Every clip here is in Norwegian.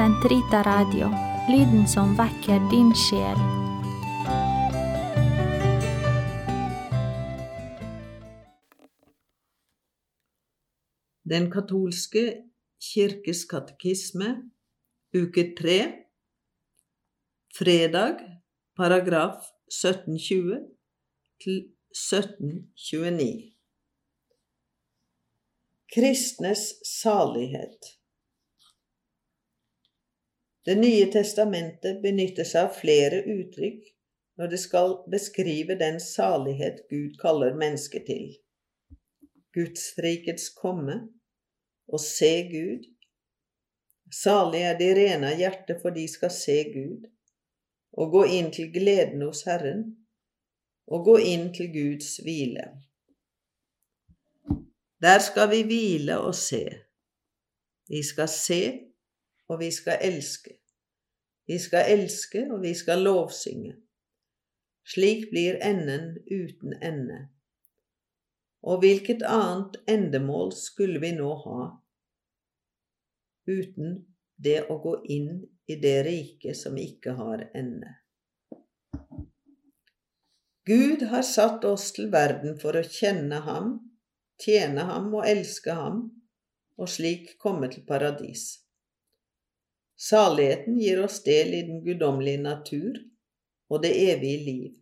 Sentrita Radio, lyden som vekker din sjel. Den katolske kirkes katekisme, uke tre, fredag, paragraf 1720 til 1729. Kristnes salighet. Det nye testamentet benytter seg av flere uttrykk når det skal beskrive den salighet Gud kaller mennesket til. Gudsrikets komme, å se Gud. Salig er de rene av hjerte, for de skal se Gud, og gå inn til gleden hos Herren, og gå inn til Guds hvile. Der skal vi hvile og se. Vi skal se og vi skal elske. Vi skal elske, og vi skal lovsynge. Slik blir enden uten ende. Og hvilket annet endemål skulle vi nå ha uten det å gå inn i det riket som ikke har ende? Gud har satt oss til verden for å kjenne ham, tjene ham og elske ham, og slik komme til paradis. Saligheten gir oss del i den guddommelige natur og det evige liv.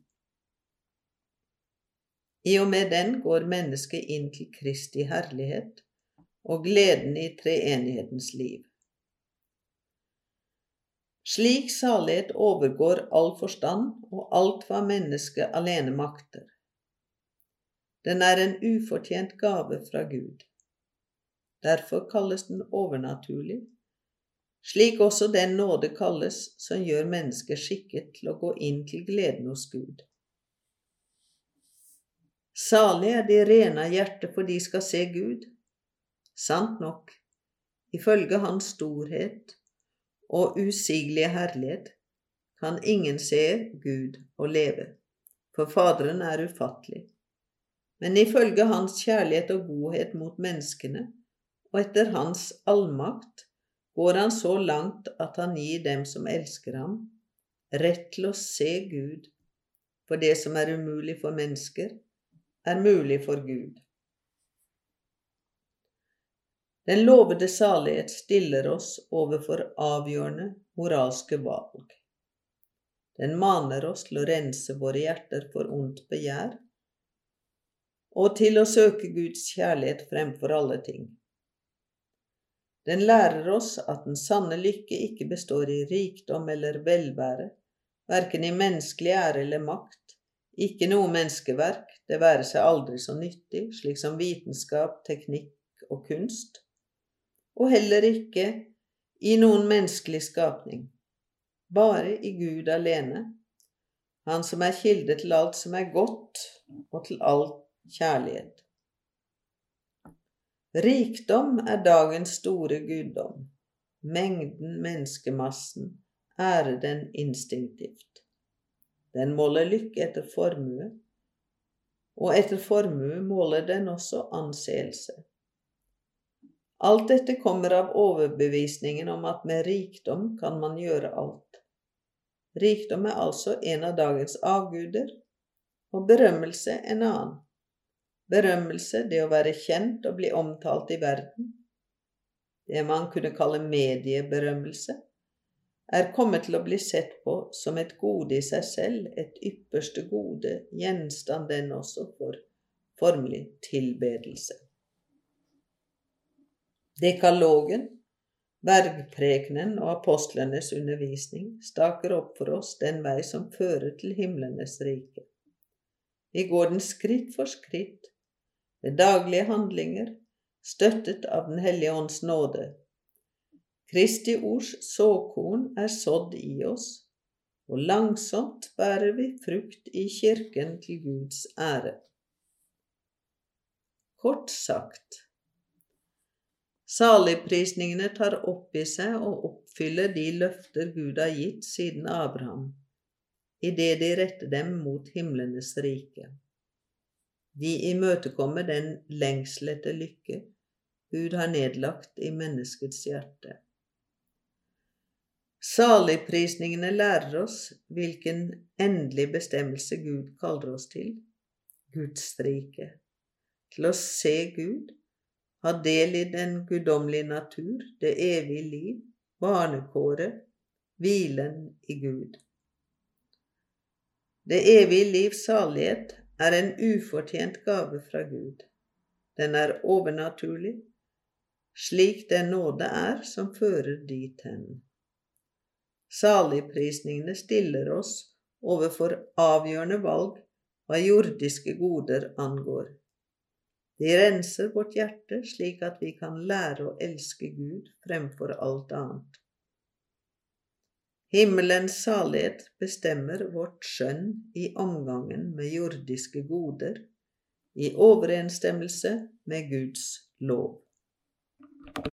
I og med den går mennesket inn til Kristi herlighet og gleden i treenighetens liv. Slik salighet overgår all forstand og alt hva mennesket alene makter. Den er en ufortjent gave fra Gud. Derfor kalles den overnaturlig slik også den nåde kalles som gjør mennesket skikket til å gå inn til gleden hos Gud. Salig er de rene av hjerte, for de skal se Gud. Sant nok, ifølge Hans storhet og usigelige herlighet kan ingen se Gud og leve, for Faderen er ufattelig. Men ifølge Hans kjærlighet og godhet mot menneskene, og etter Hans allmakt, går han så langt at han gir dem som elsker ham, rett til å se Gud, for det som er umulig for mennesker, er mulig for Gud. Den lovede salighet stiller oss overfor avgjørende moralske valg. Den maner oss til å rense våre hjerter for ondt begjær, og til å søke Guds kjærlighet fremfor alle ting. Den lærer oss at den sanne lykke ikke består i rikdom eller velvære, verken i menneskelig ære eller makt, ikke noe menneskeverk, det være seg aldri så nyttig, slik som vitenskap, teknikk og kunst, og heller ikke i noen menneskelig skapning, bare i Gud alene, Han som er kilde til alt som er godt, og til all kjærlighet. Rikdom er dagens store guddom. Mengden, menneskemassen, ærer den instinktivt. Den måler lykke etter formue, og etter formue måler den også anseelse. Alt dette kommer av overbevisningen om at med rikdom kan man gjøre alt. Rikdom er altså en av dagens avguder, og berømmelse en annen berømmelse, det å være kjent og bli omtalt i verden, det man kunne kalle medieberømmelse, er kommet til å bli sett på som et gode i seg selv, et ypperste gode, gjenstand den også for formelig tilbedelse. Dekalogen, bergprekenen og apostlenes undervisning staker opp for oss den vei som fører til himlenes rike. Vi går den skritt for skritt ved daglige handlinger, støttet av Den hellige ånds nåde. Kristi ords såkorn er sådd i oss, og langsomt bærer vi frukt i kirken til Guds ære. Kort sagt Saligprisningene tar opp i seg og oppfyller de løfter Gud har gitt siden Abraham, idet de retter dem mot himlenes rike. De imøtekommer den lengsel etter lykke Gud har nedlagt i menneskets hjerte. Saligprisningene lærer oss hvilken endelig bestemmelse Gud kaller oss til. Guds rike. Til å se Gud, ha del i den guddommelige natur, det evige liv, barnekåret, hvilen i Gud. Det evige livs salighet er en ufortjent gave fra Gud. Den er overnaturlig, slik den nåde er som fører dit hen. Saligprisningene stiller oss overfor avgjørende valg hva jordiske goder angår. De renser vårt hjerte slik at vi kan lære å elske Gud fremfor alt annet. Himmelens salighet bestemmer vårt skjønn i omgangen med jordiske goder, i overensstemmelse med Guds lov.